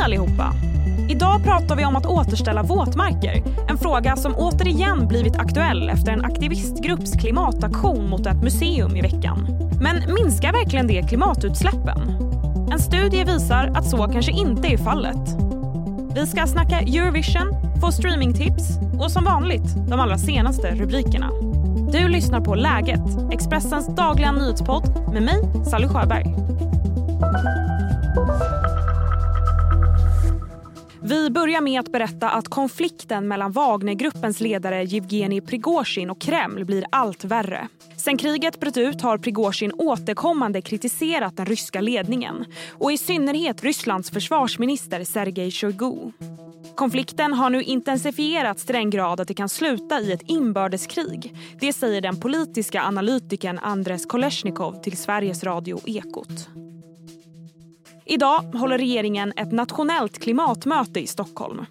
Hej allihopa! Idag pratar vi om att återställa våtmarker. En fråga som återigen blivit aktuell efter en aktivistgrupps klimataktion mot ett museum i veckan. Men minskar verkligen det klimatutsläppen? En studie visar att så kanske inte är fallet. Vi ska snacka Eurovision, få streamingtips och som vanligt de allra senaste rubrikerna. Du lyssnar på Läget, Expressens dagliga nyhetspodd med mig, Sally Sjöberg. Vi börjar med att berätta att konflikten mellan Wagnergruppens ledare Yevgeni Prigozjin och Kreml blir allt värre. Sen kriget bröt ut har Prigozjin återkommande kritiserat den ryska ledningen och i synnerhet Rysslands försvarsminister Sergej Shoigu. Konflikten har nu intensifierats till den grad att det kan sluta i ett inbördeskrig. Det säger den politiska analytikern Andres Kolesnikov till Sveriges Radio Ekot. Idag håller regeringen ett nationellt klimatmöte i Stockholm.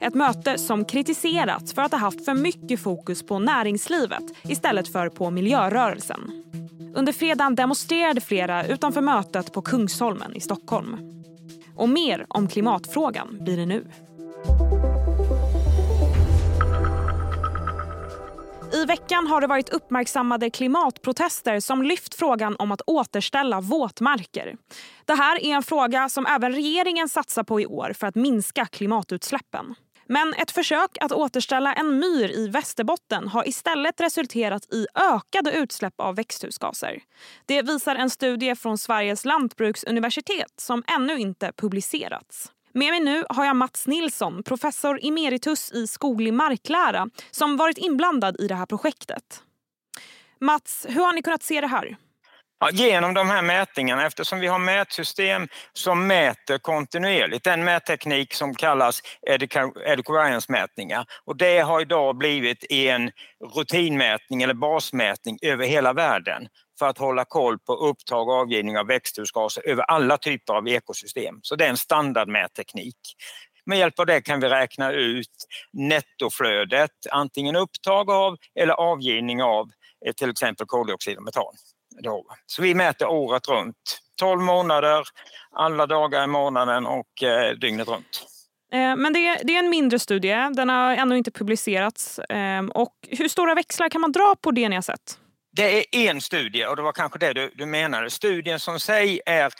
Ett möte som kritiserats för att ha haft för mycket fokus på näringslivet istället för på miljörörelsen. Under fredagen demonstrerade flera utanför mötet på Kungsholmen i Stockholm. Och mer om klimatfrågan blir det nu. I veckan har det varit uppmärksammade klimatprotester som lyft frågan om att återställa våtmarker. Det här är en fråga som även regeringen satsar på i år för att minska klimatutsläppen. Men ett försök att återställa en myr i Västerbotten har istället resulterat i ökade utsläpp av växthusgaser. Det visar en studie från Sveriges lantbruksuniversitet som ännu inte publicerats. Med mig nu har jag Mats Nilsson, professor emeritus i skoglig marklära som varit inblandad i det här projektet. Mats, hur har ni kunnat se det här? Ja, genom de här mätningarna, eftersom vi har mätsystem som mäter kontinuerligt. En mätteknik som kallas Edukarians-mätningar. Och det har idag blivit en rutinmätning eller basmätning över hela världen för att hålla koll på upptag och avgivning av växthusgaser över alla typer av ekosystem. Så det är en standardmätteknik. Med hjälp av det kan vi räkna ut nettoflödet, antingen upptag av eller avgivning av eh, till exempel koldioxid och metan. Så vi mäter året runt, 12 månader, alla dagar i månaden och eh, dygnet runt. Eh, men det är, det är en mindre studie, den har ännu inte publicerats. Och hur stora växlar kan man dra på det ni har sett? Det är en studie och det var kanske det du, du menade. Studien som sig är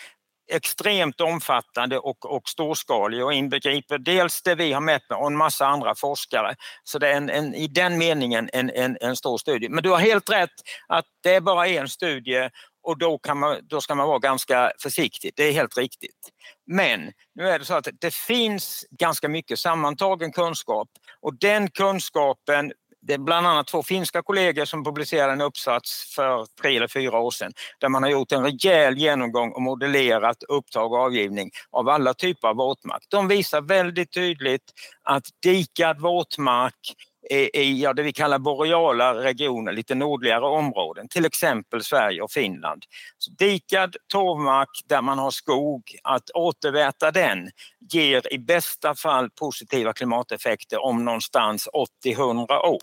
extremt omfattande och, och storskalig och inbegriper dels det vi har mätt med och en massa andra forskare. Så det är en, en, i den meningen en, en, en stor studie. Men du har helt rätt att det är bara en studie och då, kan man, då ska man vara ganska försiktig. Det är helt riktigt. Men nu är det så att det finns ganska mycket sammantagen kunskap och den kunskapen det är bland annat två finska kollegor som publicerade en uppsats för tre eller fyra år sedan där man har gjort en rejäl genomgång och modellerat upptag och avgivning av alla typer av våtmark. De visar väldigt tydligt att dikad våtmark i ja, det vi kallar boreala regioner, lite nordligare områden, till exempel Sverige och Finland. Så dikad torvmark där man har skog, att återväta den ger i bästa fall positiva klimateffekter om någonstans 80-100 år.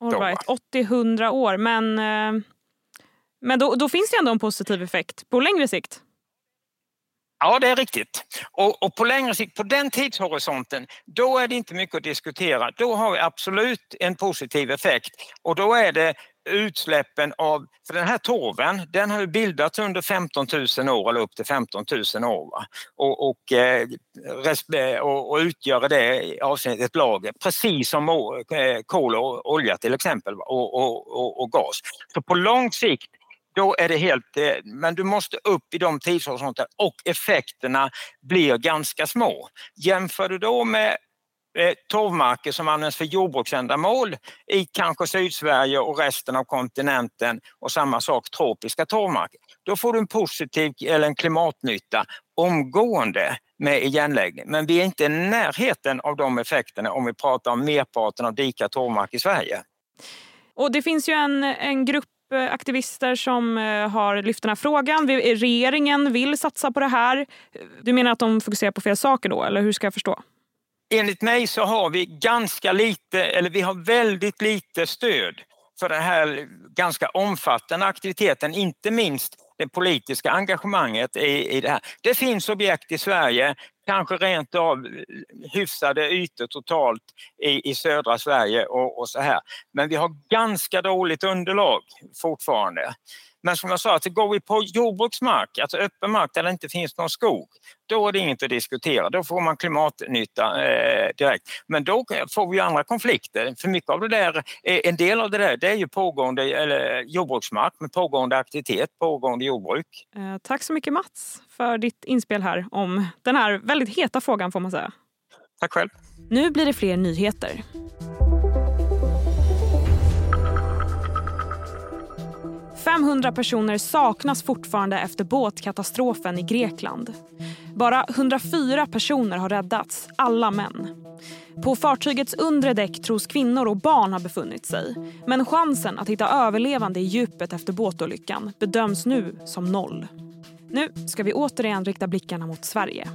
All right, 80-100 år, men, eh, men då, då finns det ändå en positiv effekt på längre sikt? Ja, det är riktigt. Och, och, på längre sikt, på den tidshorisonten, då är det inte mycket att diskutera. Då har vi absolut en positiv effekt och då är det utsläppen av, för den här torven, den har ju bildats under 15 000 år eller upp till 15 000 år va? Och, och, eh, och, och utgör det avsnittet ett lager, precis som eh, kol och olja till exempel och, och, och, gas. Så på lång sikt då är det helt, eh, men du måste upp i de tidshorisonterna och effekterna blir ganska små. Jämför du då med eh, torvmarker som används för jordbruksändamål i kanske Sydsverige och resten av kontinenten och samma sak tropiska torvmarker. Då får du en positiv eller en klimatnytta omgående med igenläggning. Men vi är inte i närheten av de effekterna om vi pratar om merparten av dikad torvmark i Sverige. Och det finns ju en, en grupp aktivister som eh, har lyft den här frågan. Eh, regeringen vill satsa på det här. Du menar att de fokuserar på fel saker då, eller hur ska jag förstå? Enligt mig så har vi ganska lite, eller vi har väldigt lite stöd för den här ganska omfattande aktiviteten, inte minst det politiska engagemanget i, i det här. Det finns objekt i Sverige, kanske rent av eh, hyfsade ytor totalt i, i södra Sverige och, och så här. Men vi har ganska dåligt underlag fortfarande. Men som jag sa, att går vi på jordbruksmark, alltså öppen mark där det inte finns någon skog, då är det inget att diskutera. Då får man klimatnytta eh, direkt. Men då får vi andra konflikter. För mycket av det där, eh, en del av det där, det är ju pågående eller, jordbruksmark med pågående aktivitet, pågående jordbruk. Eh, tack så mycket Mats för ditt inspel här om den här väldigt heta frågan får man säga. Tack själv. Nu blir det fler nyheter. 500 personer saknas fortfarande efter båtkatastrofen i Grekland. Bara 104 personer har räddats, alla män. På fartygets undre däck tros kvinnor och barn ha befunnit sig. Men chansen att hitta överlevande i djupet efter båtolyckan bedöms nu som noll. Nu ska vi återigen rikta blickarna mot Sverige.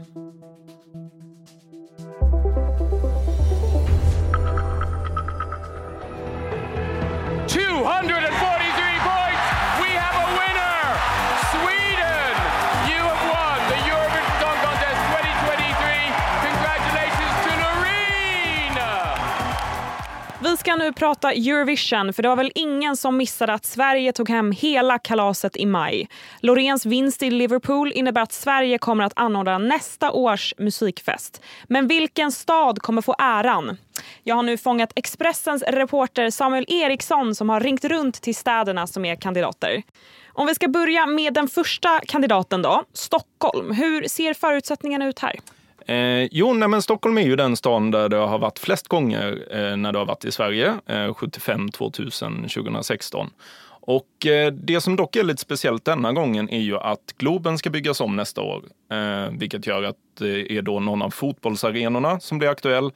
Ska nu prata Eurovision, för det var väl ingen som missade att Sverige tog hem hela kalaset i maj. Loreens vinst i Liverpool innebär att Sverige kommer att anordna nästa års musikfest. Men vilken stad kommer få äran? Jag har nu fångat Expressens reporter Samuel Eriksson som har ringt runt till städerna som är kandidater. Om vi ska börja med den första kandidaten då, Stockholm. Hur ser förutsättningarna ut här? Eh, jo, nej, men Stockholm är ju den stan där det har varit flest gånger eh, när det har varit i Sverige. Eh, 75, 2000, 2016. Och eh, det som dock är lite speciellt denna gången är ju att Globen ska byggas om nästa år. Eh, vilket gör att det är då någon av fotbollsarenorna som blir aktuell.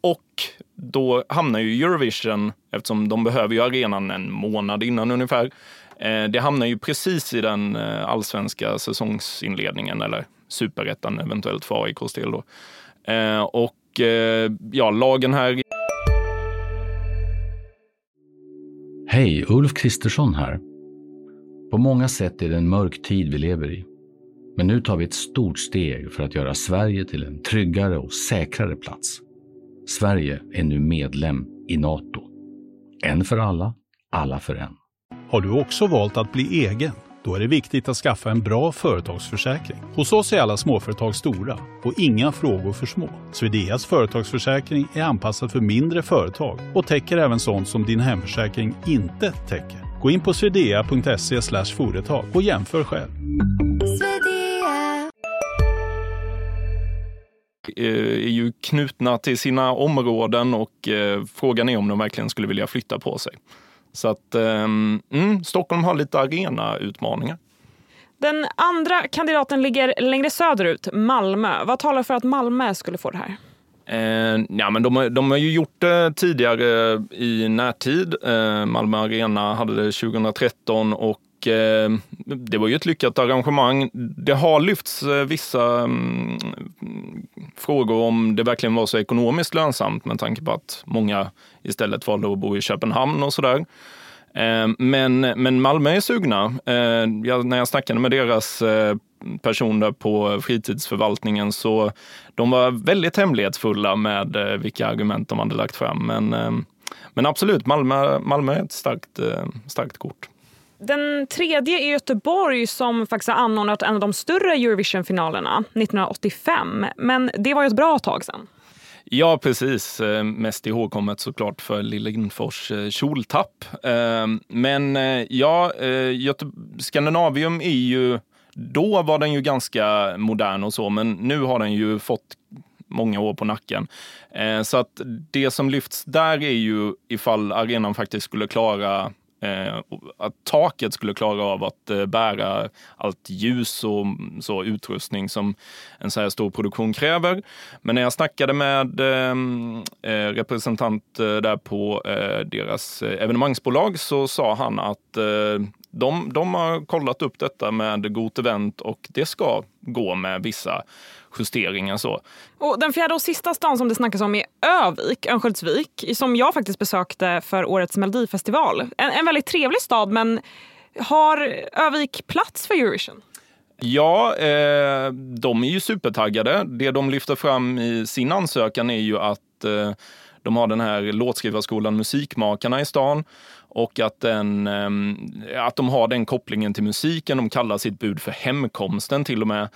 Och då hamnar ju Eurovision, eftersom de behöver ju arenan en månad innan ungefär, eh, det hamnar ju precis i den eh, allsvenska säsongsinledningen, eller superettan eventuellt för AIKs del. Då. Eh, och eh, ja, lagen här... Hej, Ulf Kristersson här. På många sätt är det en mörk tid vi lever i. Men nu tar vi ett stort steg för att göra Sverige till en tryggare och säkrare plats. Sverige är nu medlem i Nato. En för alla, alla för en. Har du också valt att bli egen? Då är det viktigt att skaffa en bra företagsförsäkring. Hos oss är alla småföretag stora och inga frågor för små. Swedeas företagsförsäkring är anpassad för mindre företag och täcker även sånt som din hemförsäkring inte täcker. Gå in på swedea.se företag och jämför själv. är ju knutna till sina områden och eh, frågan är om de verkligen skulle vilja flytta på sig. Så att um, mm, Stockholm har lite arenautmaningar. Den andra kandidaten ligger längre söderut, Malmö. Vad talar för att Malmö skulle få det här? Eh, ja, men de, de har ju gjort det tidigare i närtid. Eh, Malmö Arena hade det 2013 och Eh, det var ju ett lyckat arrangemang. Det har lyfts eh, vissa mm, frågor om det verkligen var så ekonomiskt lönsamt med tanke på att många istället valde att bo i Köpenhamn och sådär. Eh, men, men Malmö är sugna. Eh, jag, när jag snackade med deras eh, personer på fritidsförvaltningen så de var väldigt hemlighetsfulla med vilka argument de hade lagt fram. Men, men absolut, Malmö, Malmö är ett starkt, starkt kort. Den tredje är Göteborg som faktiskt har anordnat en av de större Eurovision-finalerna 1985. Men det var ju ett bra tag sedan. Ja, precis. Eh, mest ihågkommet såklart för Lille Lindfors eh, kjoltapp. Eh, men ja, Skandinavium är ju... Då var den ju ganska modern och så, men nu har den ju fått många år på nacken. Så att det som lyfts där är ju ifall arenan faktiskt skulle klara Eh, att taket skulle klara av att eh, bära allt ljus och så utrustning som en så här stor produktion kräver. Men när jag snackade med eh, representant där på deras evenemangsbolag så sa han att de, de har kollat upp detta med Got Event och det ska gå med vissa justeringar. Så. Och den fjärde och sista stan som det snackas om är Övik, Örnsköldsvik, som jag faktiskt besökte för årets Melodifestival. En, en väldigt trevlig stad men Har Övik plats för Eurovision? Ja, eh, de är ju supertaggade. Det de lyfter fram i sin ansökan är ju att eh, de har den här låtskrivarskolan Musikmakarna i stan och att, den, eh, att de har den kopplingen till musiken. De kallar sitt bud för hemkomsten till och med.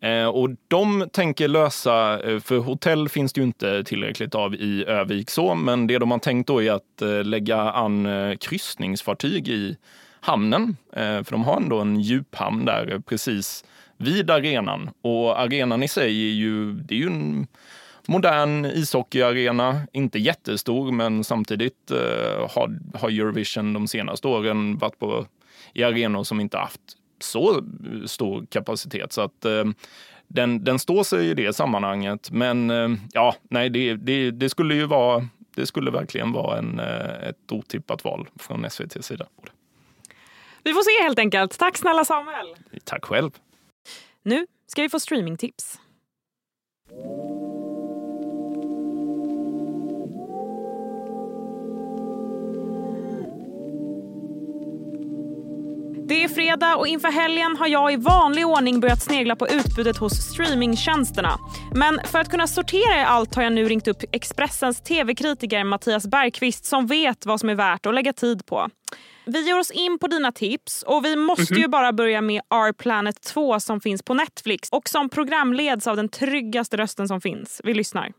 Eh, och de tänker lösa, eh, för hotell finns det ju inte tillräckligt av i Övik så, men det de har tänkt då är att eh, lägga an kryssningsfartyg i hamnen. För de har ändå en djuphamn där precis vid arenan. Och arenan i sig är ju, det är ju en modern ishockeyarena. Inte jättestor, men samtidigt har, har Eurovision de senaste åren varit på i arenor som inte haft så stor kapacitet. Så att eh, den, den står sig i det sammanhanget. Men eh, ja, nej, det, det, det, skulle ju vara, det skulle verkligen vara en, eh, ett otippat val från SVTs sida. Vi får se helt enkelt. Tack snälla Samuel. Tack själv. Nu ska vi få streamingtips. Det är fredag och inför helgen har jag i vanlig ordning börjat snegla på utbudet hos streamingtjänsterna. Men för att kunna sortera i allt har jag nu ringt upp Expressens tv-kritiker Mattias Bergqvist som vet vad som är värt att lägga tid på. Vi ger oss in på dina tips och vi måste mm -hmm. ju bara börja med Our Planet 2 som finns på Netflix och som programleds av den tryggaste rösten som finns. Vi lyssnar.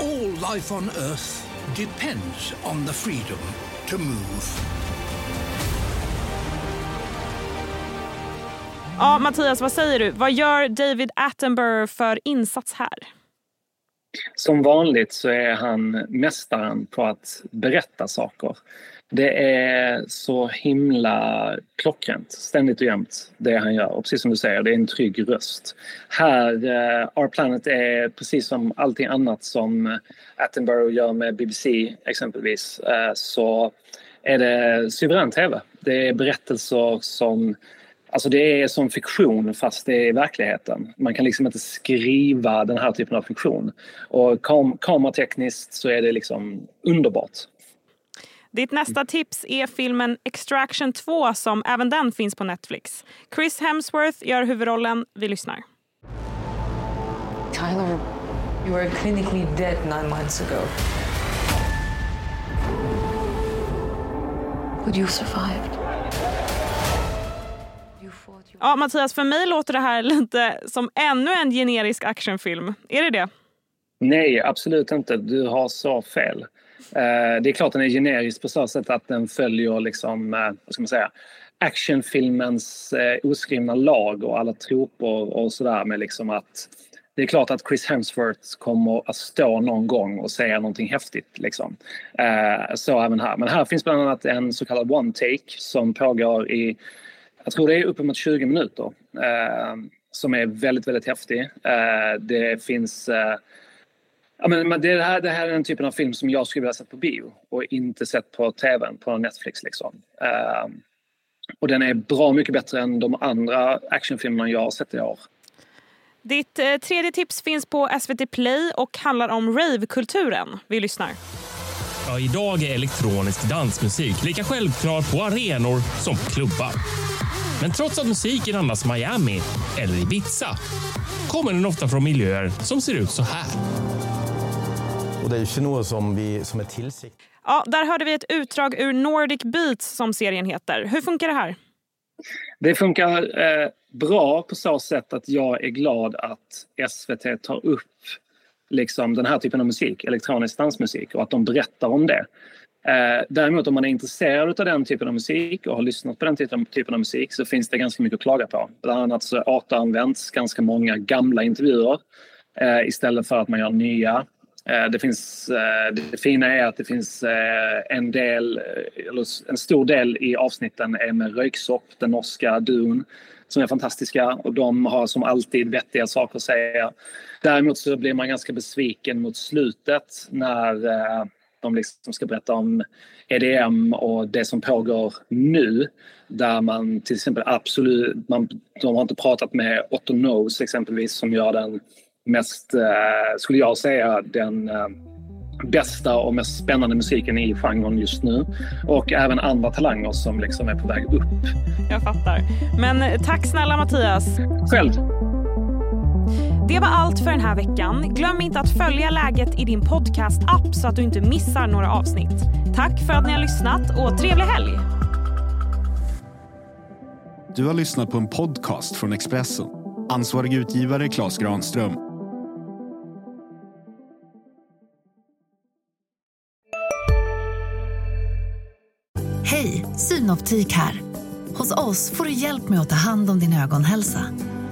All life on earth depends on the freedom to move. Ja, Mattias, vad säger du? Vad gör David Attenborough för insats här? Som vanligt så är han mästaren på att berätta saker. Det är så himla klockrent, ständigt och jämt, det han gör. Och precis som du säger, det är en trygg röst. Här, uh, Our Planet är precis som allting annat som Attenborough gör med BBC exempelvis, uh, så är det suverän TV. Det är berättelser som Alltså det är som fiktion fast det är verkligheten. Man kan liksom inte skriva den här typen av fiktion. Och kam kameratekniskt så är det liksom underbart. Ditt nästa tips är filmen Extraction 2 som även den finns på Netflix. Chris Hemsworth gör huvudrollen. Vi lyssnar. Tyler, you were clinically dead nine months ago. But you survived. Ja, Mattias, för mig låter det här lite som ännu en generisk actionfilm. Är det det? Nej, absolut inte. Du har så fel. Eh, det är klart den är generisk på så sätt att den följer liksom, eh, vad ska man säga, actionfilmens eh, oskrivna lag och alla troper och sådär med liksom att det är klart att Chris Hemsworth kommer att stå någon gång och säga någonting häftigt. Liksom. så även här. Men här finns bland annat en så kallad one-take som pågår i jag tror det är uppemot 20 minuter eh, som är väldigt, väldigt häftig. Eh, det finns... Eh, ja, men det, här, det här är den typen av film som jag skulle vilja sett på bio och inte sett på tvn, på Netflix. Liksom. Eh, och den är bra mycket bättre än de andra actionfilmerna jag har sett i år. Ditt eh, tredje tips finns på SVT Play och handlar om ravekulturen. Vi lyssnar. Ja, idag är elektronisk dansmusik lika självklar på arenor som på klubbar. Men trots att musiken andas Miami eller Ibiza kommer den ofta från miljöer som ser ut så här. Och det är något som, vi, som är tillsikt. Ja, där hörde vi ett utdrag ur Nordic Beats som serien heter. Hur funkar det här? Det funkar eh, bra på så sätt att jag är glad att SVT tar upp liksom, den här typen av musik, elektronisk dansmusik och att de berättar om det. Eh, däremot om man är intresserad av den typen av musik och har lyssnat på den typen av musik så finns det ganska mycket att klaga på. Bland annat så återanvänds ganska många gamla intervjuer eh, istället för att man gör nya. Eh, det, finns, eh, det fina är att det finns eh, en del, eh, eller en stor del i avsnitten är med Röyksopp, den norska duon som är fantastiska och de har som alltid vettiga saker att säga. Däremot så blir man ganska besviken mot slutet när eh, de liksom ska berätta om EDM och det som pågår nu. Där man till exempel absolut, man, de har inte pratat med Otto Knows exempelvis som gör den mest, eh, skulle jag säga, den eh, bästa och mest spännande musiken i genren just nu. Och även andra talanger som liksom är på väg upp. Jag fattar. Men tack snälla Mattias. Själv. Det var allt för den här veckan. Glöm inte att följa läget i din podcast-app så att du inte missar några avsnitt. Tack för att ni har lyssnat och trevlig helg! Du har lyssnat på en podcast från Expressen. Ansvarig utgivare Klas Granström. Hej, Synoptik här. Hos oss får du hjälp med att ta hand om din ögonhälsa.